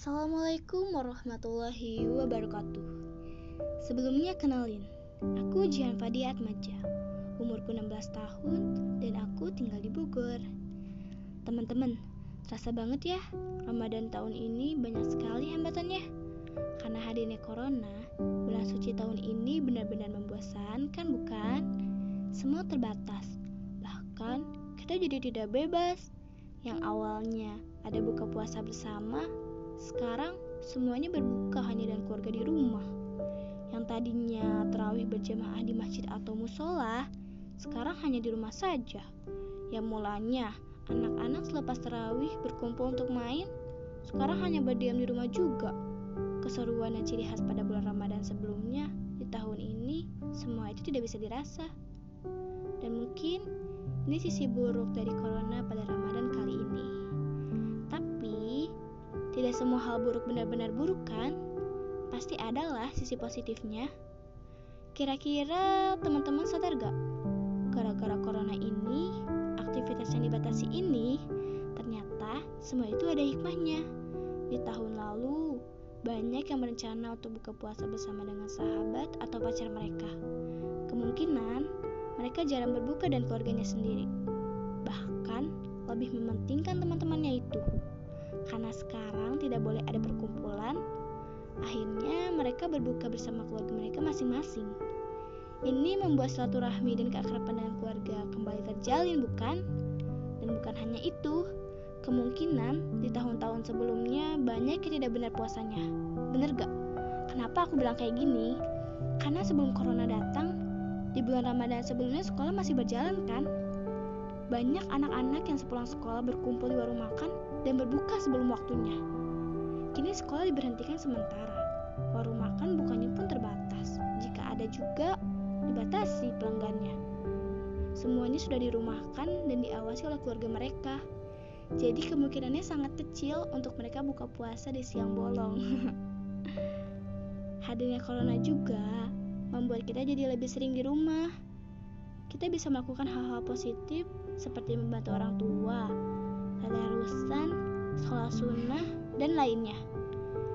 Assalamualaikum warahmatullahi wabarakatuh. Sebelumnya kenalin, aku Jihan Fadi Atmaja. Umurku 16 tahun dan aku tinggal di Bogor. Teman-teman, terasa banget ya, Ramadan tahun ini banyak sekali hambatannya. Karena hadirnya corona, bulan suci tahun ini benar-benar membosankan bukan? Semua terbatas. Bahkan kita jadi tidak bebas. Yang awalnya ada buka puasa bersama, sekarang semuanya berbuka hanya dan keluarga di rumah. Yang tadinya terawih berjamaah di masjid atau musola, sekarang hanya di rumah saja. Yang mulanya anak-anak selepas terawih berkumpul untuk main, sekarang hanya berdiam di rumah juga. Keseruan dan ciri khas pada bulan Ramadan sebelumnya di tahun ini semua itu tidak bisa dirasa. Dan mungkin ini sisi buruk dari corona pada Ramadan kali ini. Tidak semua hal buruk benar-benar buruk kan? Pasti adalah sisi positifnya. Kira-kira teman-teman sadar gak? Gara-gara corona ini, aktivitas yang dibatasi ini, ternyata semua itu ada hikmahnya. Di tahun lalu, banyak yang berencana untuk buka puasa bersama dengan sahabat atau pacar mereka. Kemungkinan mereka jarang berbuka dan keluarganya sendiri. Bahkan lebih mementingkan teman-temannya itu karena sekarang tidak boleh ada perkumpulan, akhirnya mereka berbuka bersama keluarga mereka masing-masing. Ini membuat silaturahmi dan keakraban dengan keluarga kembali terjalin, bukan? Dan bukan hanya itu, kemungkinan di tahun-tahun sebelumnya banyak yang tidak benar puasanya. Bener gak? Kenapa aku bilang kayak gini? Karena sebelum corona datang, di bulan Ramadan sebelumnya sekolah masih berjalan kan? Banyak anak-anak yang sepulang sekolah berkumpul di warung makan dan berbuka sebelum waktunya. Kini sekolah diberhentikan sementara. Warung makan bukannya pun terbatas. Jika ada juga, dibatasi pelanggannya. Semuanya sudah dirumahkan dan diawasi oleh keluarga mereka. Jadi kemungkinannya sangat kecil untuk mereka buka puasa di siang bolong. Hadirnya corona juga membuat kita jadi lebih sering di rumah. Kita bisa melakukan hal-hal positif seperti membantu orang tua, tadarusan, sholat sunnah, dan lainnya.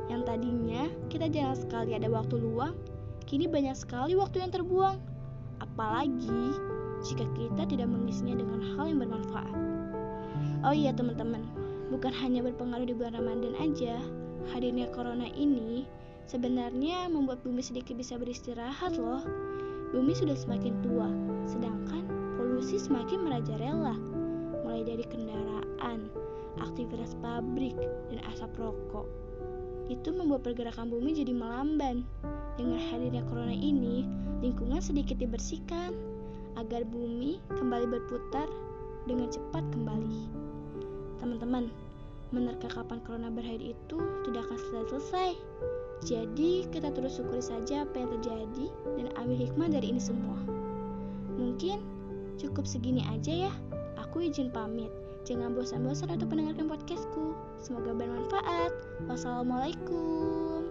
Yang tadinya kita jarang sekali ada waktu luang, kini banyak sekali waktu yang terbuang. Apalagi jika kita tidak mengisinya dengan hal yang bermanfaat. Oh iya teman-teman, bukan hanya berpengaruh di bulan Ramadan aja, hadirnya corona ini sebenarnya membuat bumi sedikit bisa beristirahat loh. Bumi sudah semakin tua, sedangkan polusi semakin merajalela, mulai dari kendaraan, aktivitas pabrik, dan asap rokok. Itu membuat pergerakan bumi jadi melamban. Dengan hadirnya corona ini, lingkungan sedikit dibersihkan agar bumi kembali berputar dengan cepat kembali. Teman-teman, menerka kapan corona berakhir itu tidak akan selesai-selesai. Jadi, kita terus syukuri saja apa yang terjadi dan ambil hikmah dari ini semua. Mungkin Cukup segini aja ya. Aku izin pamit. Jangan bosan-bosan untuk mendengarkan podcastku. Semoga bermanfaat. Wassalamualaikum.